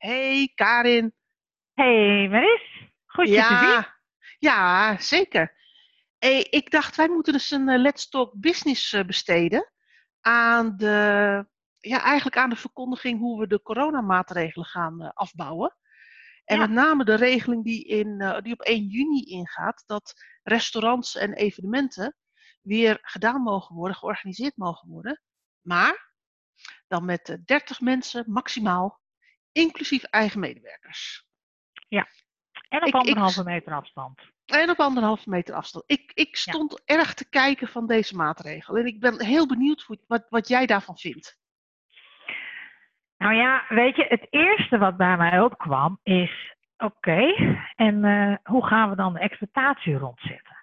Hey Karin. Hey Maris, goed je te zien. Ja, ja, zeker. Hey, ik dacht, wij moeten dus een eh, Let's Talk Business eh, besteden aan de, ja, eigenlijk aan de verkondiging hoe we de coronamaatregelen gaan eh, afbouwen. En Ja. met name de regeling die, in, die op 1 juni ingaat, dat restaurants en evenementen weer gedaan mogen worden, georganiseerd mogen worden. Maar dan met eh, 30 mensen maximaal, inclusief eigen medewerkers. En op Ik- ik- anderhalve meter afstand. En op anderhalve meter afstand. Ik, ik stond erg te kijken van deze maatregel. En ik ben heel benieuwd wat, wat jij daarvan vindt. Nou ja, weet je, het eerste wat bij mij opkwam is, oké, en eh, hoe gaan we dan de exploitatie rondzetten?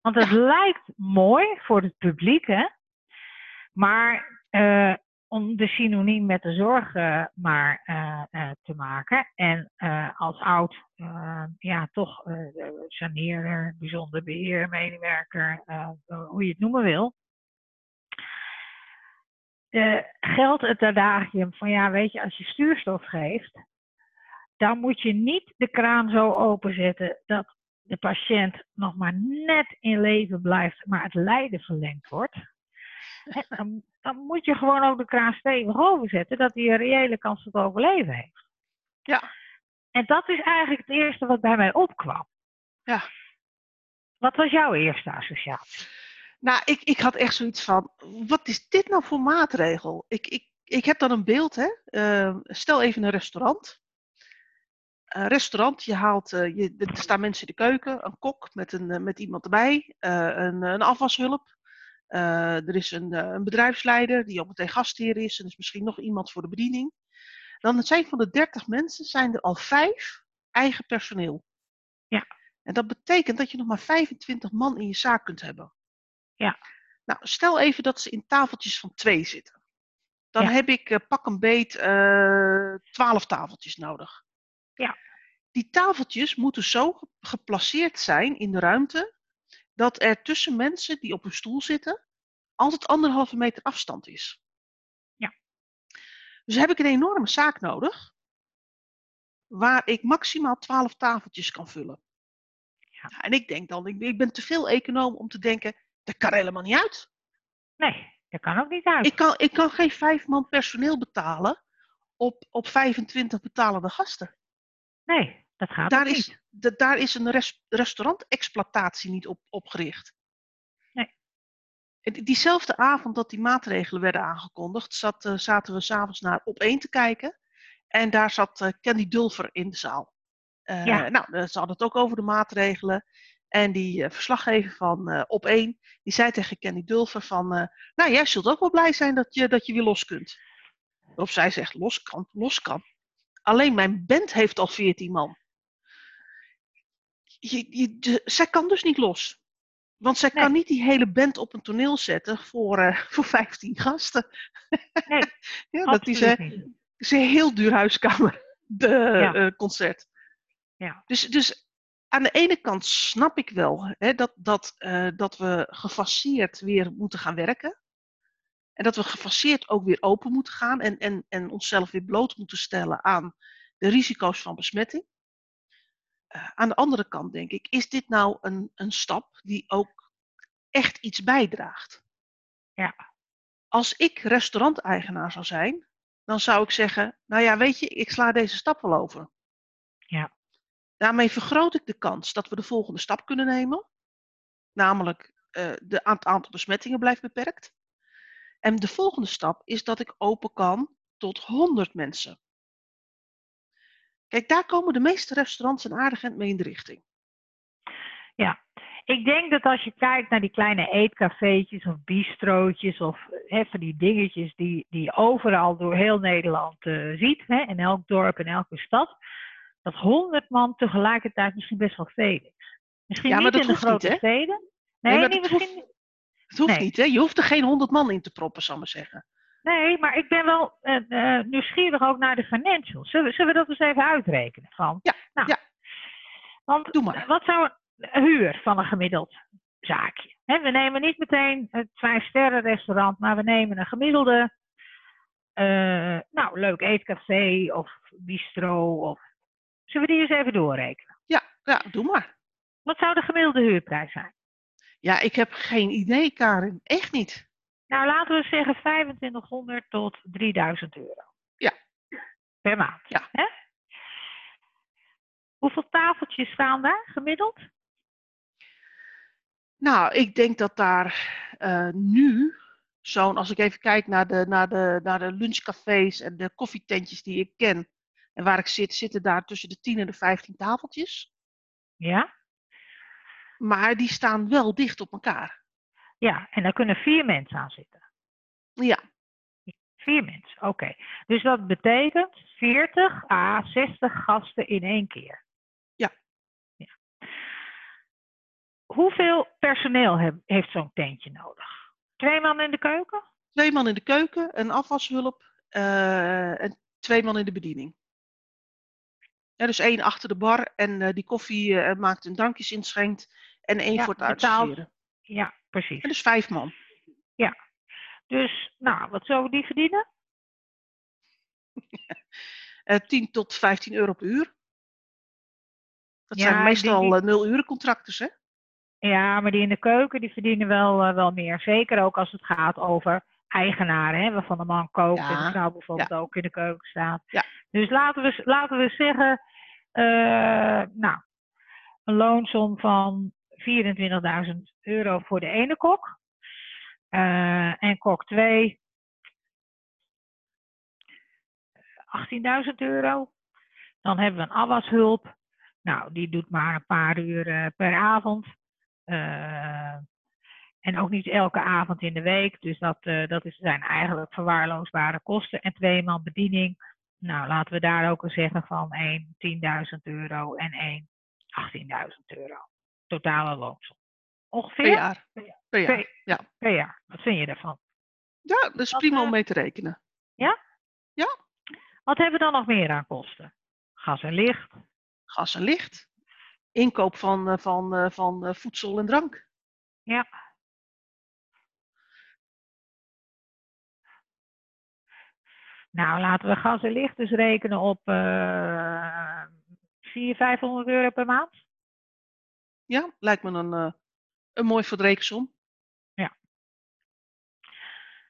Want het lijkt mooi voor het publiek, hè? Maar eh, de synoniem met de zorg maar eh, eh, te maken. En eh, als oud, ja, toch saneerder, bijzonder beheer, medewerker, hoe je het noemen wil. Geldt het adagium van ja, weet je, als je stuurstof geeft, dan moet je niet de kraan zo openzetten dat de patiënt nog maar net in leven blijft, maar het lijden verlengd wordt. Dan, dan moet je gewoon ook de kraan stevig overzetten, dat hij een reële kans tot overleven heeft. Ja. En dat is eigenlijk het eerste wat bij mij opkwam. Ja. Wat was jouw eerste associatie? Nou, ik, ik had echt zoiets van, wat is dit nou voor maatregel? Ik, ik, ik heb dan een beeld, hè. Eh, stel even een restaurant. Een restaurant, je haalt, eh, je, er staan mensen in de keuken, een kok met, een, eh, met iemand erbij, eh, een, een afwashulp. Eh, er is een, eh, een bedrijfsleider die ook meteen gastheer is. En er is misschien nog iemand voor de bediening. Dan zijn van de 30 mensen zijn er al vijf eigen personeel. Ja. En dat betekent dat je nog maar 25 man in je zaak kunt hebben. Ja. Nou, stel even dat ze in tafeltjes van twee zitten. Dan Ja. heb ik eh, pak een beet eh 12 tafeltjes nodig. Ja. Die tafeltjes moeten zo ge- geplaceerd zijn in de ruimte dat er tussen mensen die op een stoel zitten altijd anderhalve meter afstand is. Ja. Dus heb ik een enorme zaak nodig waar ik maximaal 12 tafeltjes kan vullen. Ja. En ik denk dan, ik ben, ik ben te veel econoom om te denken, dat kan helemaal niet uit. Nee, dat kan ook niet uit. Ik kan, ik kan geen vijf man personeel betalen op, op 25 betalende gasten. Nee, dat gaat Daar is, niet. da- daar is een res, restaurantexploitatie niet op, op gericht. Nee. En Diezelfde avond dat die maatregelen werden aangekondigd, zat, eh, zaten we s'avonds naar op één te kijken. En daar zat eh, Candy Dulfer in de zaal. Ja. Nou, ze hadden het ook over de maatregelen. En die verslaggever van op één, die zei tegen Candy Dulfer van... nou, jij zult ook wel blij zijn dat je, dat je weer los kunt. Waarop zij zegt, los kan, los kan. Alleen mijn band heeft al 14 man. Je, zij kan dus niet los. Want zij kan niet die hele band op een toneel zetten voor, eh, voor 15 gasten. Nee, ja, dat is, een heel duur huiskamer, de Ja. eh, concert. Ja. Dus, dus aan de ene kant snap ik wel hè, dat, dat, dat we gefaseerd weer moeten gaan werken. En dat we gefaseerd ook weer open moeten gaan en, en, en onszelf weer bloot moeten stellen aan de risico's van besmetting. Eh, aan de andere kant denk ik, is dit nou een, een stap die ook echt iets bijdraagt? Ja. Als ik restauranteigenaar zou zijn, dan zou ik zeggen, nou ja, weet je, ik sla deze stap wel over. Ja. Daarmee vergroot ik de kans dat we de volgende stap kunnen nemen. Namelijk, eh de, het aantal besmettingen blijft beperkt. En de volgende stap is dat ik open kan tot 100 mensen. Kijk, daar komen de meeste restaurants en aardig mee in de richting. Ik denk dat als je kijkt naar die kleine eetcafeetjes of bistrootjes of hè, van die dingetjes die, die je overal door heel Nederland eh, ziet, hè, in elk dorp, in elke stad, dat 100 man tegelijkertijd misschien best wel veel is. Misschien Ja, maar niet dat in de hoeft niet, grote hè? steden. Nee, Nee, maar niet dat misschien, hoeft- Het hoeft Nee. niet, hè? Je hoeft er geen 100 man in te proppen, zal ik maar zeggen. Nee, maar ik ben wel eh, nieuwsgierig ook naar de financials. Zullen, we- zullen we dat eens even uitrekenen? Van, Ja, nou, ja. Want Doe maar. wat zou een huur van een gemiddeld zaakje? Hè, we nemen niet meteen het vijf-sterren restaurant, maar we nemen een gemiddelde, eh, nou, leuk eetcafé of bistro of... Zullen we die eens even doorrekenen? Ja, ja, doe maar. Wat zou de gemiddelde huurprijs zijn? Ja, ik heb geen idee, Karin. Echt niet. Nou, laten we zeggen 2500 tot 3000 euro. Ja. Per maand. Ja. Hè? Hoeveel tafeltjes staan daar gemiddeld? Nou, ik denk dat daar eh, nu zo'n, als ik even kijk naar de, naar, de, naar de lunchcafés en de koffietentjes die ik ken en waar ik zit, zitten daar tussen de 10 en de 15 tafeltjes. Ja? Maar die staan wel dicht op elkaar. Ja, en daar kunnen vier mensen aan zitten. Ja, Vier mensen, oké. Dus dat betekent 40 à 60 gasten in één keer. Ja. ja. Hoeveel personeel heb- heeft zo'n tentje nodig? Twee man in de keuken? twee man in de keuken, een afwashulp eh, en twee man in de bediening. Ja, dus één achter de bar en eh, die koffie eh, maakt en drankjes inschenkt en één Ja, voor het uitserveren. Ja, precies. En dus vijf man. Dus, nou, wat we die verdienen? Eh 10 tot 15 euro per uur. Dat Ja, zijn meestal denk eh, nul uren contracten, hè? Ja, maar die in de keuken, die verdienen wel, eh, wel meer. Zeker ook als het gaat over eigenaren, hè, waarvan de man kookt en de Ja, vrouw bijvoorbeeld ook in de keuken staat. Ja. Dus laten we, laten we zeggen, eh, nou, een loonsom van 24.000 euro voor de ene kok. Eh, en kok 2, 18.000 euro. Dan hebben we een afwashulp. Nou, die doet maar een paar uur per avond. Eh, en ook niet elke avond in de week. Dus dat, eh, dat is, zijn eigenlijk verwaarloosbare kosten. En twee man bediening. Nou, laten we daar ook eens zeggen van één 10.000 euro en één 18.000 euro. Totale loonsom. Per Ongeveer jaar. Per jaar. Per- Ja. per jaar. Wat vind je daarvan? ja, dat is prima eh, om mee te rekenen. Wat hebben we dan nog meer aan kosten? Gas en licht. Gas en licht. Inkoop van, eh, van, eh, van eh, voedsel en drank. Ja. Nou, laten we gas en licht dus rekenen op eh 400, 500 euro per maand. Ja, lijkt me een, eh, een mooi verrekensom.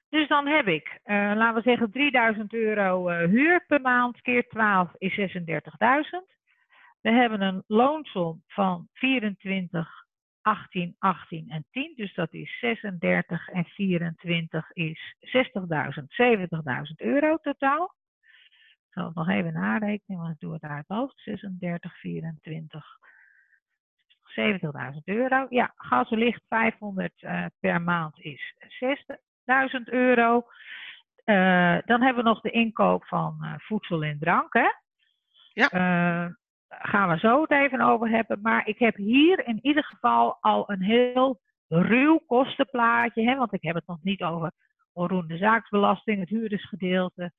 Dus dan heb ik, eh, laten we zeggen, 3000 euro eh, huur per maand keer 12 is 36.000. We hebben een loonsom van 24, 18, 18 en 10. Dus dat is 36 en 24 is 60.000, 70.000 euro totaal. Ik zal het nog even narekenen, want ik doe het uit het hoofd. 36, 24, 70.000 euro. Ja, gas en licht 500 eh, per maand is 60.000 euro. Eh, dan hebben we nog de inkoop van eh, voedsel en drank. Hè? Ja. Eh, gaan we zo het even over hebben. Maar ik heb hier in ieder geval al een heel ruw kostenplaatje. Hè? Want ik heb het nog niet over onroerende zaaksbelasting, het huurdersgedeelte.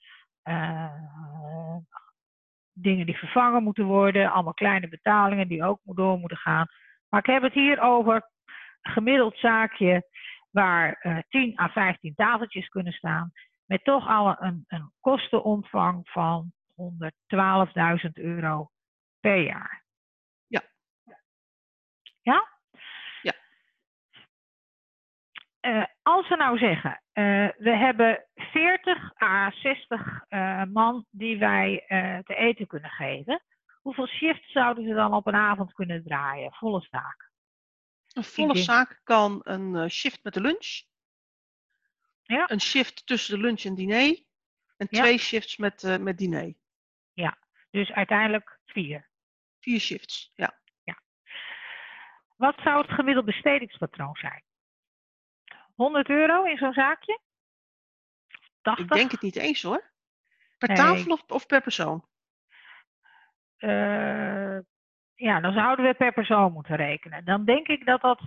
dingen die vervangen moeten worden. Allemaal kleine betalingen die ook door moeten gaan. Maar ik heb het hier over een gemiddeld zaakje waar eh 10 à 15 tafeltjes kunnen staan. Met toch al een, een kostenomvang van 112.000 euro per jaar. Ja. Ja? Ja. Eh, als we nou zeggen, eh, we hebben 40 à 60 eh, man die wij te eten kunnen geven. Hoeveel shifts zouden ze dan op een avond kunnen draaien? Volle zaak. Een volle denk- zaak kan een eh, shift met de lunch. Ja. Een shift tussen de lunch en diner. En Ja. twee shifts met, eh, met diner. Dus uiteindelijk vier. Vier shifts, ja. Wat zou het gemiddeld bestedingspatroon zijn? 100 euro in zo'n zaakje? 80? Ik denk het niet eens hoor. Per Nee. tafel of, of per persoon? Eh, ja, dan zouden we per persoon moeten rekenen. Dan denk ik dat dat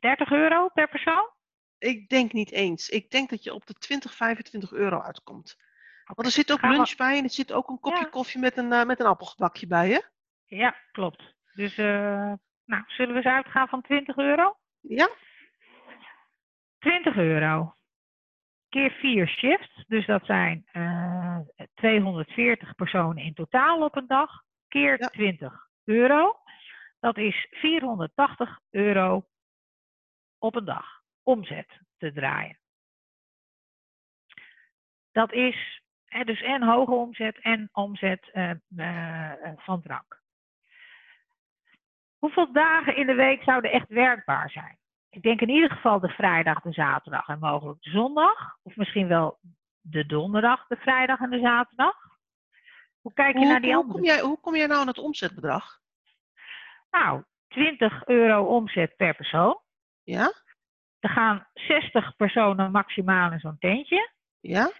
30 euro per persoon? Ik denk niet eens. Ik denk dat je op de 20, 25 euro uitkomt. Want er zit ook we- lunch bij en er zit ook een kopje Ja. koffie met een, eh, met een appelgebakje bij, hè? Ja, klopt. Dus, eh, nou, zullen we eens uitgaan van 20 euro? Ja? 20 euro. Keer 4 shifts. Dus dat zijn eh 240 personen in totaal op een dag, keer Ja. 20 euro. Dat is 480 euro op een dag omzet te draaien. Dat is hè, dus en hoge omzet en omzet eh, eh, eh, van drank. Hoeveel dagen in de week zouden echt werkbaar zijn? Ik denk in ieder geval de vrijdag, de zaterdag en mogelijk de zondag. Of misschien wel de donderdag, de vrijdag en de zaterdag. Hoe kijk je Hoe, naar die hoe, andere? kom jij, hoe kom jij nou aan het omzetbedrag? Nou, 20 euro omzet per persoon. Ja? Er gaan 60 personen maximaal in zo'n tentje. Ja?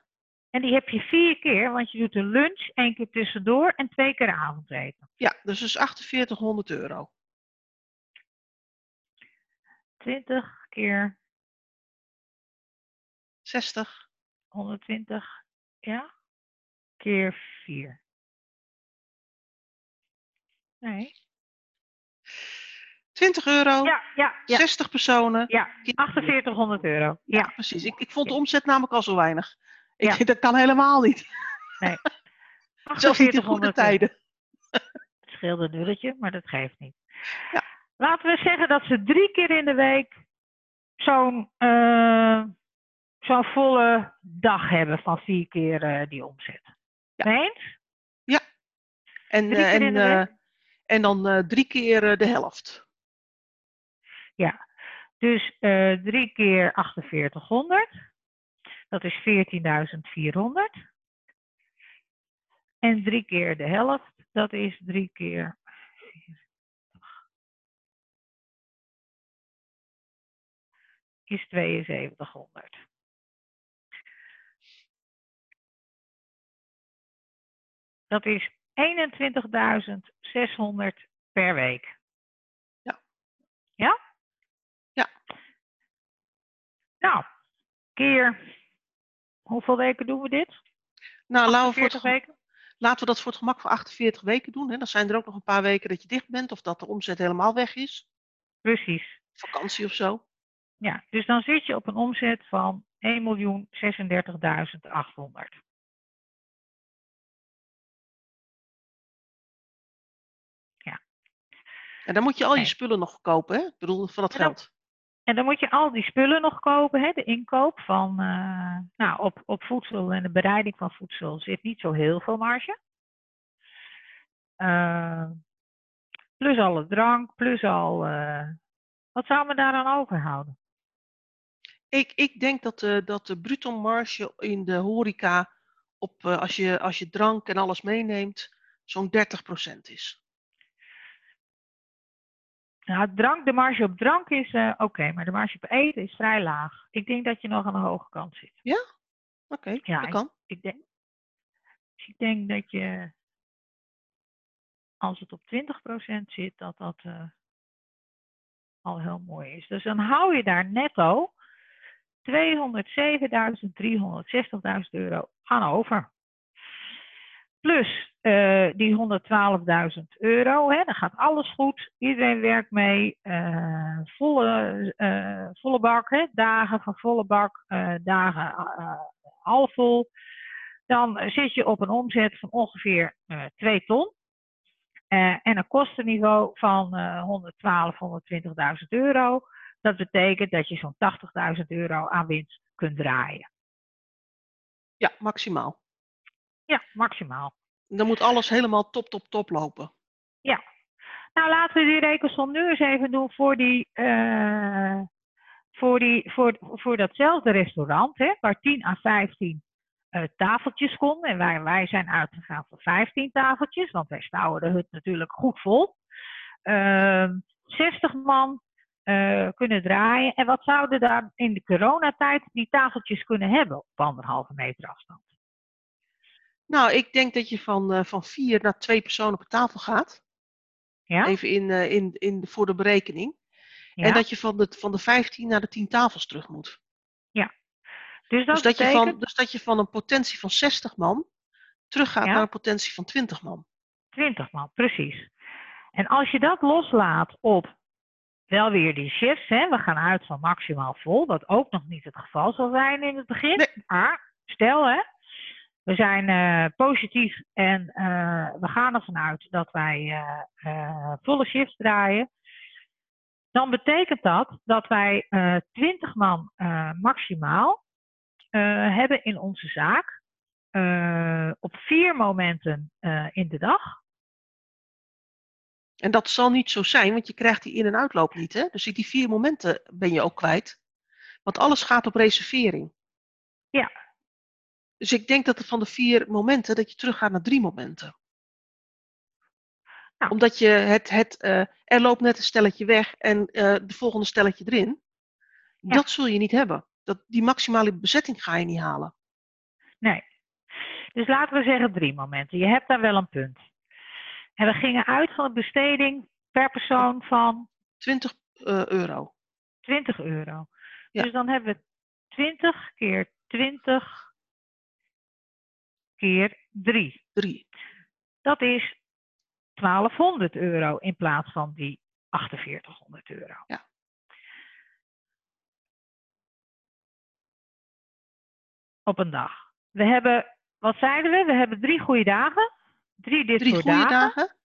En die heb je vier keer, want je doet een lunch, één keer tussendoor en twee keer avondeten. Ja, dus is 4800 euro. 20 keer 60. 120, ja, keer 4. Nee. 20 euro, Ja, ja, ja, 60 personen. ja. keer 4800 euro. Ja, precies. Ik, ik vond de omzet namelijk al zo weinig. Ik, Ja. Dat kan helemaal niet. Zelfs niet in goede 4800 tijden. Het scheelde een nulletje, maar dat geeft niet. Ja. Laten we zeggen dat ze drie keer in de week zo'n eh, zo'n volle dag hebben van vier keer eh, die omzet. Ja. Eens? En, Drie eh, en, en dan drie keer de helft. Ja. Dus drie keer 4800. Dat is 14.400. En drie keer de helft. Dat is drie keer Is 7200. Dat is 21.600 per week. Ja. Ja? Ja. Nou, keer. Hoeveel weken doen we dit? Nou, laten we, voor het 40 gem- weken? laten we dat voor het gemak voor 48 weken doen. Hè. Dan zijn er ook nog een paar weken dat je dicht bent of dat de omzet helemaal weg is. Precies. Vakantie of zo. Ja, dus dan zit je op een omzet van 1.036.800. En dan moet je al je spullen nog kopen, hè? Ik bedoel, van dat En dan- geld. En dan moet je al die spullen nog kopen, hè? de inkoop van, eh, nou, op, op voedsel en de bereiding van voedsel zit niet zo heel veel marge. Eh, plus alle drank, plus al, eh, wat zou me daaraan overhouden? Ik, ik denk dat de, dat de bruto marge in de horeca, op, eh, als, je, als je drank en alles meeneemt, zo'n 30% is. Nou, drank, de marge op drank is eh, oké, maar de marge op eten is vrij laag. Ik denk dat je nog aan de hoge kant zit. Oké, Ja, dat ik- kan. Ik denk, dus ik denk dat je, als het op 20% zit, dat dat eh, al heel mooi is. Dus dan hou je daar netto 207.360.000 euro aan over. Plus eh, die 112.000 euro, hè, dan gaat alles goed. Iedereen werkt mee. eh, volle, eh, volle bak, hè, dagen van volle bak, dagen half vol. Dan zit je op een omzet van ongeveer eh 2 ton. En een kostenniveau van eh 112, 120.000 euro. Dat betekent dat je zo'n 80.000 euro aan winst kunt draaien. Ja, maximaal. Ja, maximaal. Dan moet alles helemaal top, top, top lopen. Nou, laten we die rekensom nu eens even doen voor, die, eh, voor, die, voor, voor datzelfde restaurant, hè, waar 10 à 15 eh, tafeltjes konden. En wij, wij zijn uitgegaan voor 15 tafeltjes, want wij stouwen de hut natuurlijk goed vol. Ehm 60 man eh, kunnen draaien. En wat zouden daar in de coronatijd die tafeltjes kunnen hebben op anderhalve meter afstand? Nou, ik denk dat je van, eh, van vier naar twee personen per tafel gaat. Ja? Even in, eh, in, in, voor de berekening. ja? En dat je van de, van de 15 naar de 10 tafels terug moet. dus dat dus, dat je van, dus dat je van een potentie van 60 man teruggaat Ja. naar een potentie van 20 man. 20 man, precies. En als je dat loslaat op wel weer die shifts, hè, we gaan uit van maximaal vol, wat ook nog niet het geval zal zijn in het begin. Nee. Maar stel hè, we we zijn eh, positief en eh, we gaan ervan uit dat wij eh, volle shifts draaien. Dan betekent dat dat wij 20 man maximaal hebben in onze zaak. op vier momenten in de dag. En dat zal niet zo zijn, want je krijgt die in- en uitloop niet. Hè? Dus die vier momenten ben je ook kwijt. Want alles gaat op reservering. Ja. Dus ik denk dat het van de vier momenten, dat je teruggaat naar drie momenten. Nou. Omdat je het, het uh, er loopt net een stelletje weg en uh, de volgende stelletje erin. Ja. Dat zul je niet hebben. Dat, die maximale bezetting ga je niet halen. Nee. Dus laten we zeggen drie momenten. Je hebt daar wel een punt. En we gingen uit van een besteding per persoon van 20 uh, euro. 20 euro. Ja. Dus dan hebben we 20 keer 20 keer 3. 3. Dat is 1200 euro in plaats van die 4800 euro. Ja. Op een dag. We hebben, wat zeiden we? We hebben drie goede dagen. Drie dit Drie soort goede dagen. dagen.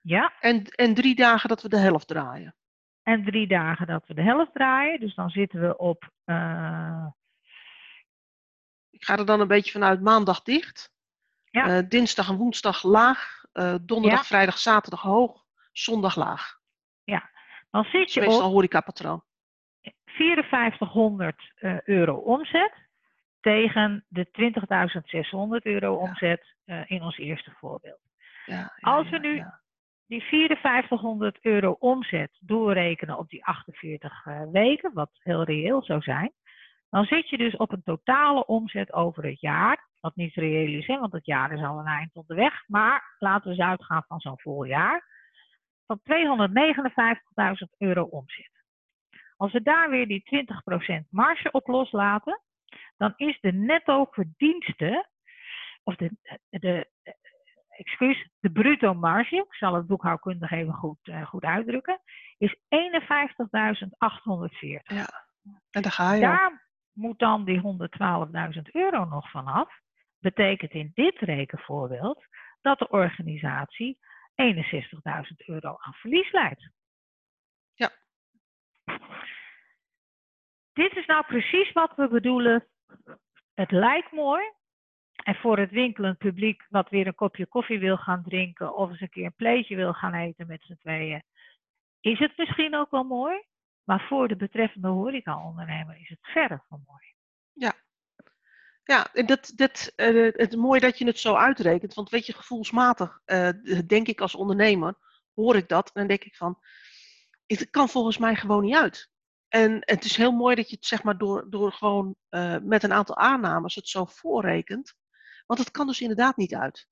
Ja. En, en drie dagen dat we de helft draaien. En drie dagen dat we de helft draaien. Dus dan zitten we op. Uh, Ik ga er dan een beetje vanuit maandag dicht. Ja. Uh, dinsdag en woensdag laag. Uh, donderdag, Ja. vrijdag, zaterdag hoog. Zondag laag. dan zit je meestal op horecapatroon. 5400 eh, euro omzet. Tegen de 20.600 euro omzet eh, in ons eerste voorbeeld. Ja, Als we nu-. Die 5400 euro omzet doorrekenen op die 48 eh, weken, wat heel reëel zou zijn. Dan zit je dus op een totale omzet over het jaar. Wat niet reëel is, hè, want het jaar is al een eind onderweg. Maar laten we eens uitgaan van zo'n vol jaar. Van 259.000 euro omzet. Als we daar weer die 20% marge op loslaten, dan is de netto verdienste, of de, de, excuus, de bruto marge, ik zal het boekhoudkundig even goed, uh, goed uitdrukken, is 51.840. ja. En daar ga je. Daar moet dan die 112.000 euro nog vanaf. Betekent in dit rekenvoorbeeld dat de organisatie 61.000 euro aan verlies leidt. Ja. Dit is nou precies wat we bedoelen. Het lijkt mooi. En voor het winkelend publiek wat weer een kopje koffie wil gaan drinken of eens een keer een pleetje wil gaan eten met z'n tweeën, is het misschien ook wel mooi. Maar voor de betreffende horecaondernemer is het verre van mooi. Ja, en dat, dat, eh, het is mooi dat je het zo uitrekent. Want weet je, gevoelsmatig eh, denk ik als ondernemer, hoor ik dat. En dan denk ik van, het kan volgens mij gewoon niet uit. En het is heel mooi dat je het zeg maar door, door gewoon eh, met een aantal aannames het zo voorrekent. Want het kan dus inderdaad niet uit.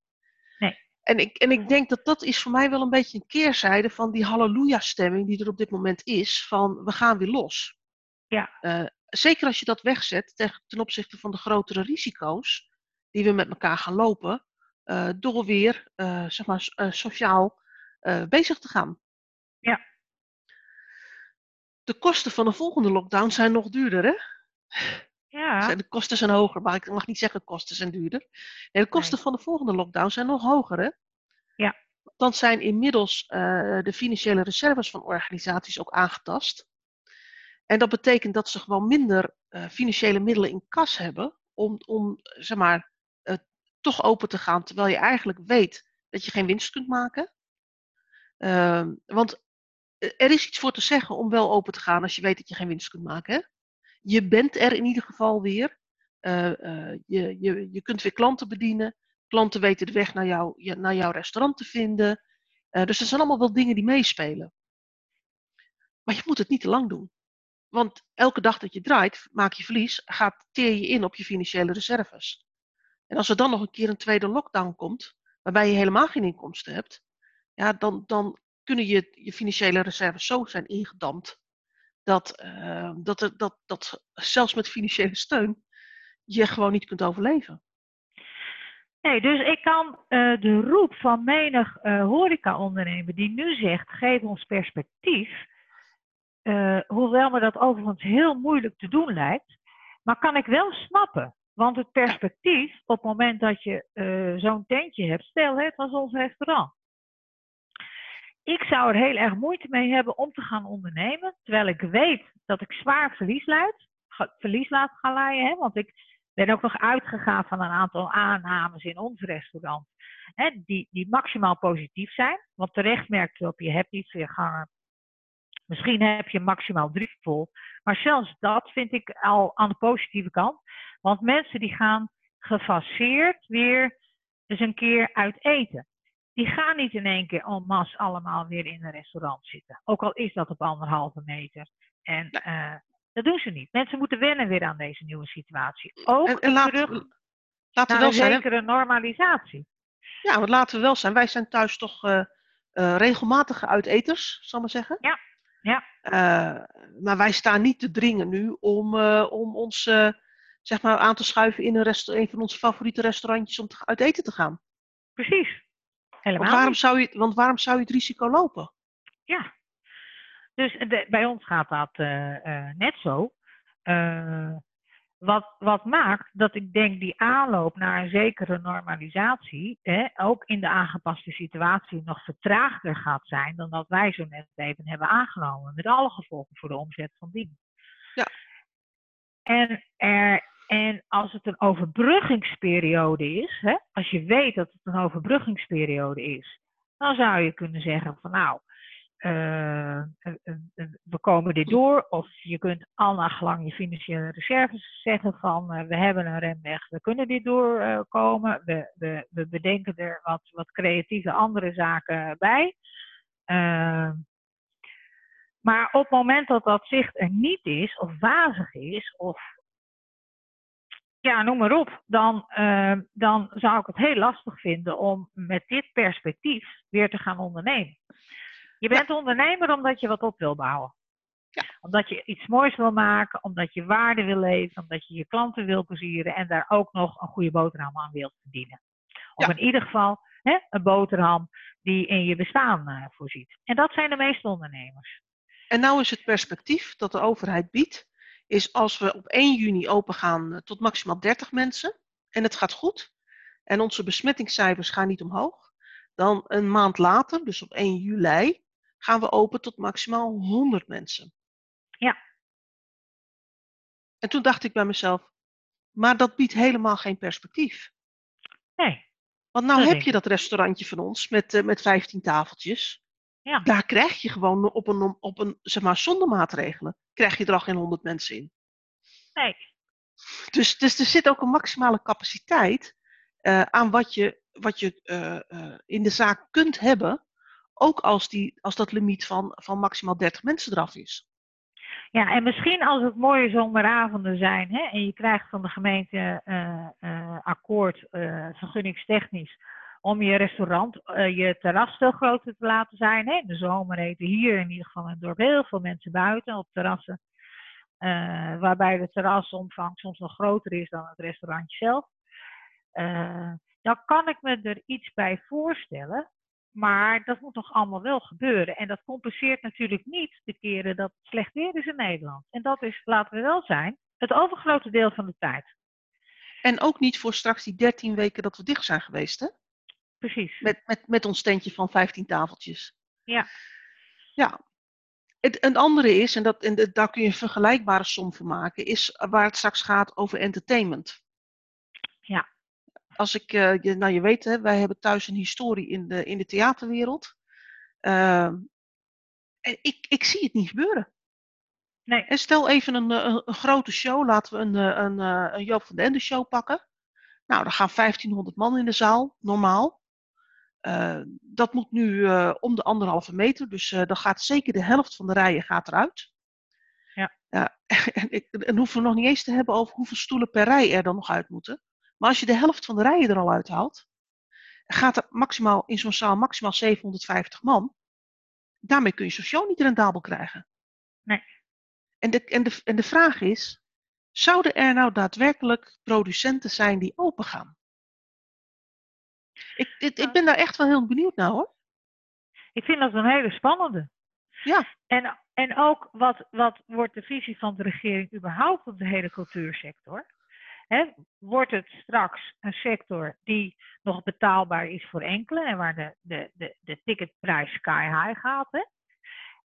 Nee. En ik, en ik denk dat dat is voor mij wel een beetje een keerzijde van die halleluja-stemming die er op dit moment is. Van we gaan weer los. Ja. Eh, zeker als je dat wegzet ten, ten opzichte van de grotere risico's die we met elkaar gaan lopen. eh, door weer zeg maar, sociaal bezig te gaan. Ja. De kosten van de volgende lockdown zijn nog duurder, hè? Ja. De kosten zijn hoger, maar ik mag niet zeggen kosten zijn duurder. Nee, de kosten Nee. van de volgende lockdown zijn nog hoger, hè? Ja. Dan zijn inmiddels uh, de financiële reserves van organisaties ook aangetast. En dat betekent dat ze gewoon minder uh, financiële middelen in kas hebben om, om zeg maar, uh, toch open te gaan, terwijl je eigenlijk weet dat je geen winst kunt maken. Uh, want er is iets voor te zeggen om wel open te gaan als je weet dat je geen winst kunt maken. Hè? Je bent er in ieder geval weer. Uh, je, je, je kunt weer klanten bedienen. Klanten weten de weg naar, jou, naar jouw restaurant te vinden. Dus er zijn allemaal wel dingen die meespelen. Maar je moet het niet te lang doen. Want elke dag dat je draait, maak je verlies, gaat teer je in op je financiële reserves. En als er dan nog een keer een tweede lockdown komt, waarbij je helemaal geen inkomsten hebt, ja, dan, dan kunnen je, je financiële reserves zo zijn ingedampt dat, uh, dat, er, dat, dat zelfs met financiële steun je gewoon niet kunt overleven. Nee, dus ik kan uh, de roep van menig uh, horecaondernemer die nu zegt, geef ons perspectief, uh, hoewel me dat overigens heel moeilijk te doen lijkt, maar kan ik wel snappen. Want het perspectief, op het moment dat je eh, zo'n tentje hebt, stel het was ons restaurant. Ik zou er heel erg moeite mee hebben om te gaan ondernemen, terwijl ik weet dat ik zwaar verlies, laat gaan leiden. Hè? Want ik ben ook nog uitgegaan van een aantal aannames in ons restaurant, hè, die, die maximaal positief zijn. Want terecht merk je op, je hebt niet veel gangen. Misschien heb je maximaal drie vol. Maar zelfs dat vind ik al aan de positieve kant. Want mensen die gaan gefaseerd weer eens een keer uit eten. Die gaan niet in één keer en masse allemaal weer in een restaurant zitten. Ook al is dat op anderhalve meter. En uh, dat doen ze niet. Mensen moeten wennen weer aan deze nieuwe situatie. Ook en, en laat, terug laten we wel een zijn, zekere normalisatie. Ja, want laten we wel zijn. Wij zijn thuis toch uh, uh, regelmatige uiteters, zal ik maar zeggen. Ja. ja. maar wij staan niet te dringen nu om, om ons zeg maar, aan te schuiven in een, een van onze favoriete restaurantjes om te, uit eten te gaan. Precies. Helemaal want waarom, zou je, want waarom zou je het risico lopen? Ja. Dus de, bij ons gaat dat uh, uh, net zo. Uh, wat, wat maakt dat ik denk die aanloop naar een zekere normalisatie, hè, ook in de aangepaste situatie, nog vertraagder gaat zijn dan dat wij zo net even hebben aangenomen. Met alle gevolgen voor de omzet van die. Ja. En er en als het een overbruggingsperiode is, hè, als je weet dat het een overbruggingsperiode is, dan zou je kunnen zeggen van nou, uh, we komen dit door. Of je kunt al naar je financiële reserves zeggen van we hebben een remweg, we kunnen dit doorkomen. we, we, we bedenken er wat, wat creatieve andere zaken bij. maar op het moment dat dat zicht er niet is, of wazig is, of ja, noem maar op, dan, uh, dan zou ik het heel lastig vinden om met dit perspectief weer te gaan ondernemen. Je bent ondernemer omdat je wat op wil bouwen. Ja. Omdat je iets moois wil maken, omdat je waarde wil leveren, omdat je je klanten wil plezieren en daar ook nog een goede boterham aan wilt verdienen. Of in ieder geval hè, een boterham die in je bestaan uh, voorziet. En dat zijn de meeste ondernemers. En nou is het perspectief dat de overheid biedt is als we op 1 juni open gaan eh, tot maximaal 30 mensen en het gaat goed en onze besmettingscijfers gaan niet omhoog, dan een maand later, dus op 1 juli, gaan we open tot maximaal 100 mensen. Ja. En toen dacht ik bij mezelf, maar dat biedt helemaal geen perspectief. Nee. Want nou heb je dat restaurantje van ons met, uh, met 15 tafeltjes. Ja. Daar krijg je gewoon op een, op een, zeg maar, zonder maatregelen, krijg je er al geen 100 mensen in. Nee. Dus, dus er zit ook een maximale capaciteit uh, aan wat je, wat je uh, uh, in de zaak kunt hebben, ook als, die, als dat limiet van, van maximaal 30 mensen eraf is. Ja, en misschien als het mooie zomeravonden zijn hè, en je krijgt van de gemeente akkoord vergunningstechnisch om je restaurant, uh, je terras veel groter te laten zijn. Hè? In de zomer eten hier in ieder geval dorp heel veel mensen buiten op terrassen. Uh, waarbij de terrasomvang soms nog groter is dan het restaurantje zelf. Uh, dan kan ik me er iets bij voorstellen. Maar dat moet nog allemaal wel gebeuren. En dat compenseert natuurlijk niet de keren dat het slecht weer is in Nederland. En dat is, laten we wel zijn, het overgrote deel van de tijd. En ook niet voor straks die 13 weken dat we dicht zijn geweest, hè? Precies. Met, met, met ons tentje van 15 tafeltjes. Ja. Ja. Het, een andere is, en, dat, en daar kun je een vergelijkbare som voor maken, is waar het straks gaat over entertainment. Ja. Als ik, uh, je, nou je weet, hè, wij hebben thuis een historie in de, in de theaterwereld. Uh, en ik, ik zie het niet gebeuren. Nee. En stel even een, een, een, grote show, laten we een, een, een Joop van den Ende show pakken. Nou, dan gaan 1500 man in de zaal, normaal. Uh, dat moet nu uh, om de anderhalve meter, dus uh, dan gaat zeker de helft van de rijen gaat eruit. Ja. en, ik, en hoeven we nog niet eens te hebben over hoeveel stoelen per rij er dan nog uit moeten. Maar als je de helft van de rijen er al uithaalt, gaat er maximaal in zo'n zaal maximaal 750 man. Daarmee kun je zo'n show niet rendabel krijgen. Nee. En de, en, de, en de vraag is, zouden er nou daadwerkelijk producenten zijn die open gaan? Ik, dit, ik ben daar echt wel heel benieuwd naar hoor. Ik vind dat een hele spannende. Ja. En, en ook wat, wat wordt de visie van de regering überhaupt op de hele cultuursector? Hè, wordt het straks een sector die nog betaalbaar is voor enkelen en waar de, de, de, de ticketprijs sky high gaat? Hè?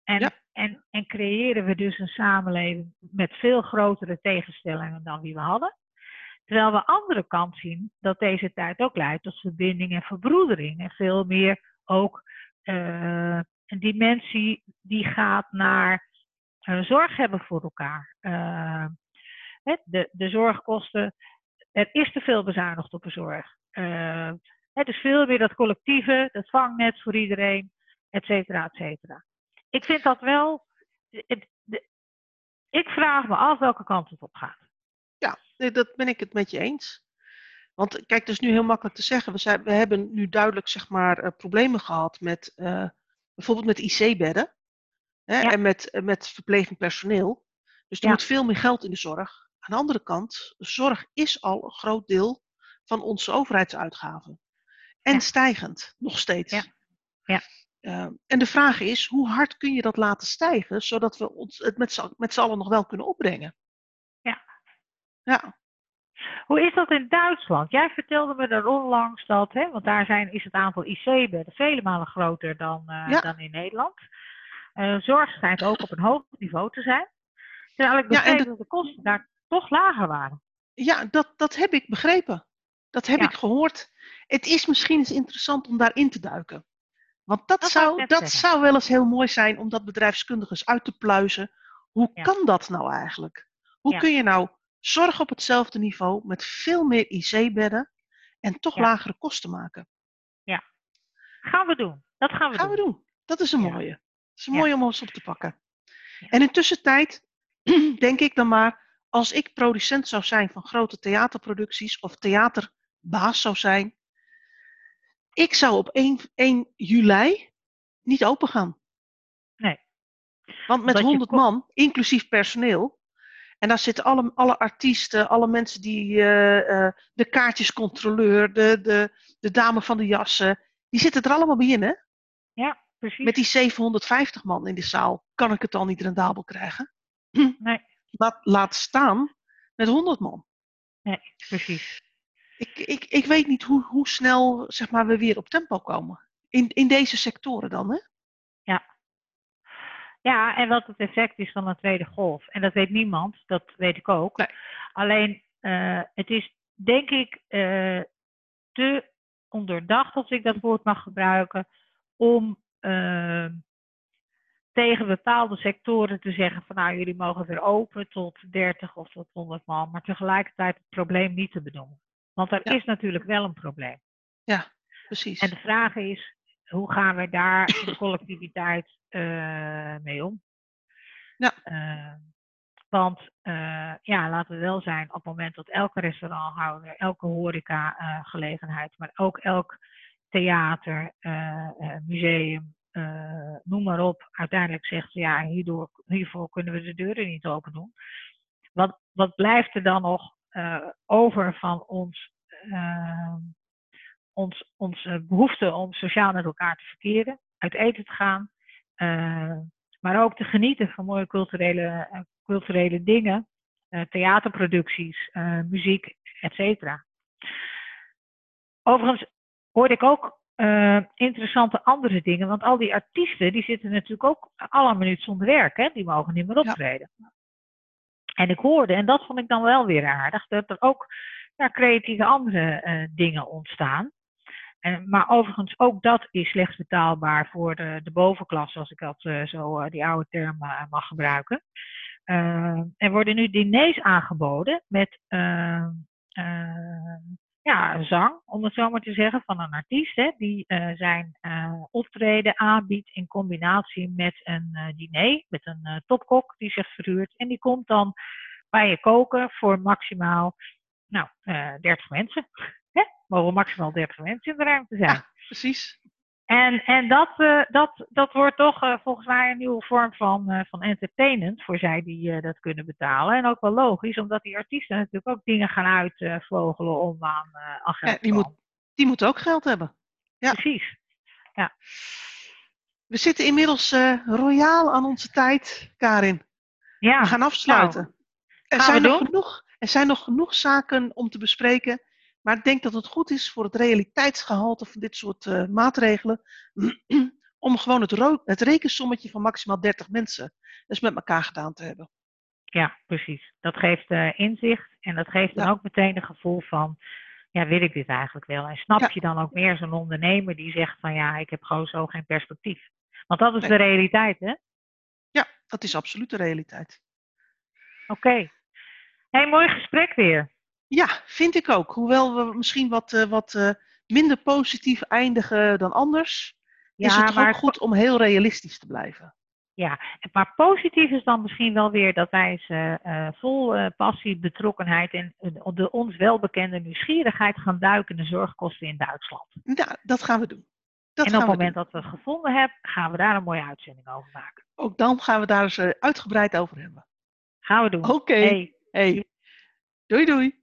En, Ja. en, en creëren we dus een samenleving met veel grotere tegenstellingen dan die we hadden? Terwijl we andere kant zien dat deze tijd ook leidt tot verbinding en verbroedering. En veel meer ook eh, een dimensie die gaat naar eh, zorg hebben voor elkaar. Eh, de, de zorgkosten, er is te veel bezuinigd op de zorg. Het is veel meer dat collectieve, dat vangnet voor iedereen, et cetera, et cetera. Ik vind dat wel. ik vraag me af welke kant het op gaat. Ja, nee, dat ben ik het met je eens. Want kijk, het is nu heel makkelijk te zeggen. We, zijn, we hebben nu duidelijk zeg maar, eh, problemen gehad met eh, bijvoorbeeld met IC-bedden hè, Ja. en met, eh, met verplegend personeel. Dus er Ja. moet veel meer geld in de zorg. Aan de andere kant, zorg is al een groot deel van onze overheidsuitgaven. En Ja. stijgend, nog steeds. Ja. Ja. Eh, en de vraag is, hoe hard kun je dat laten stijgen, zodat we ons het met z'n allen nog wel kunnen opbrengen? Ja. Hoe is dat in Duitsland? Jij vertelde me er onlangs dat, hè, want daar zijn, is het aantal IC-bedden vele malen groter dan, eh, Ja. dan in Nederland. Eh, zorg schijnt ook op een hoog niveau te zijn. Terwijl ik begreep dat de kosten daar toch lager waren. Ja, dat, dat heb ik begrepen. Dat heb Ja. ik gehoord. Het is misschien eens interessant om daarin te duiken. Want dat, zou, dat zeggen. zou wel eens heel mooi zijn om dat bedrijfskundig eens uit te pluizen. Hoe kan dat nou eigenlijk? Hoe kun je nou zorg op hetzelfde niveau met veel meer IC-bedden en toch Ja. lagere kosten maken? Gaan we doen. Dat gaan we gaan we doen. doen. Dat is een Ja. mooie. Dat is een Ja. mooie om ons op te pakken. Ja. En in tussentijd denk ik dan maar, als ik producent zou zijn van grote theaterproducties of theaterbaas zou zijn, ik zou op 1, 1 juli niet open gaan. Nee. Want met Omdat je 100 ko- man, inclusief personeel, en daar zitten alle, alle artiesten, alle mensen die eh, eh, de kaartjescontroleur, de, de, de dame van de jassen, die zitten er allemaal bij in, hè? Precies. Met die 750 man in de zaal kan ik het al niet rendabel krijgen. Nee, Laat, laat staan met 100 man. precies. Ik, ik, ik weet niet hoe, hoe snel zeg maar, we weer op tempo komen. In, in deze sectoren dan, hè? Ja, en wat het effect is van een tweede golf. En dat weet niemand, dat weet ik ook. Nee. Alleen, eh, het is denk ik eh, te onderdacht, als ik dat woord mag gebruiken, om eh, tegen bepaalde sectoren te zeggen van nou, jullie mogen weer open tot 30 of tot 100 man, maar tegelijkertijd het probleem niet te benoemen. Want er Ja. is natuurlijk wel een probleem. Precies. En de vraag is, hoe gaan we daar in de collectiviteit eh, mee om? Ja. Eh, want eh, ja, laten we wel zijn, op het moment dat elke restauranthouder, elke horeca-gelegenheid, maar ook elk theater, eh, eh, museum, eh, noem maar op, uiteindelijk zegt ja, hierdoor, hiervoor kunnen we de deuren niet open doen. Wat, wat blijft er dan nog eh, over van ons, eh, ons, onze behoefte om sociaal met elkaar te verkeren, uit eten te gaan, eh, maar ook te genieten van mooie culturele, eh, culturele dingen, eh, theaterproducties, muziek, et cetera. Overigens hoorde ik ook interessante andere dingen, want al die artiesten die zitten natuurlijk ook alle minuut zonder werk, hè? die mogen niet meer optreden. En ik hoorde, en dat vond ik dan wel weer aardig, dat er ook ja, creatieve andere dingen ontstaan. En, maar overigens, ook dat is slechts betaalbaar voor de, de bovenklasse, als ik dat eh, zo eh, die oude term eh, mag gebruiken. Er worden nu diners aangeboden met ja, zang, om het zo maar te zeggen, van een artiest hè, die zijn optreden aanbiedt in combinatie met een diner, met een topkok die zich verhuurt. En die komt dan bij je koken voor maximaal nou, eh 30 mensen. Mogen maximaal 30 mensen in de ruimte zijn. Ja. Precies. En, en dat, eh, dat, dat wordt toch eh, volgens mij een nieuwe vorm van, eh, van entertainment voor zij die dat kunnen betalen. En ook wel logisch, omdat die artiesten natuurlijk ook dingen gaan uitvogelen om aan, aan geld Ja, te die, moet, die moeten ook geld hebben. ja. Precies. We zitten inmiddels royaal aan onze tijd, Karin. Ja, We gaan afsluiten. er, gaan zijn nog genoeg, Er zijn nog genoeg zaken om te bespreken, maar ik denk dat het goed is voor het realiteitsgehalte van dit soort uh, maatregelen om gewoon het, het rekensommetje van maximaal 30 mensen dus met elkaar gedaan te hebben. Ja, precies. Dat geeft uh, inzicht en dat geeft dan ook meteen een gevoel van, ja, wil ik dit eigenlijk wel? En snap je dan ook meer zo'n ondernemer die zegt van, ja, ik heb gewoon zo geen perspectief. Want dat is de realiteit, hè? Ja, dat is absoluut de realiteit. Oké. Okay. Hey, mooi gesprek weer. Ja, vind ik ook. Hoewel we misschien wat, uh, wat uh, minder positief eindigen dan anders, ja, is het maar ook goed om heel realistisch te blijven. Ja, maar positief is dan misschien wel weer dat wij ze uh, vol uh, passie, betrokkenheid en de ons welbekende nieuwsgierigheid gaan duiken in de zorgkosten in Duitsland. Ja, dat gaan we doen. Dat en op het moment doen. dat we het gevonden hebben, gaan we daar een mooie uitzending over maken. Ook dan gaan we daar eens uitgebreid over hebben. Gaan we doen. Oké. Okay. Hey. hey. Doei doei.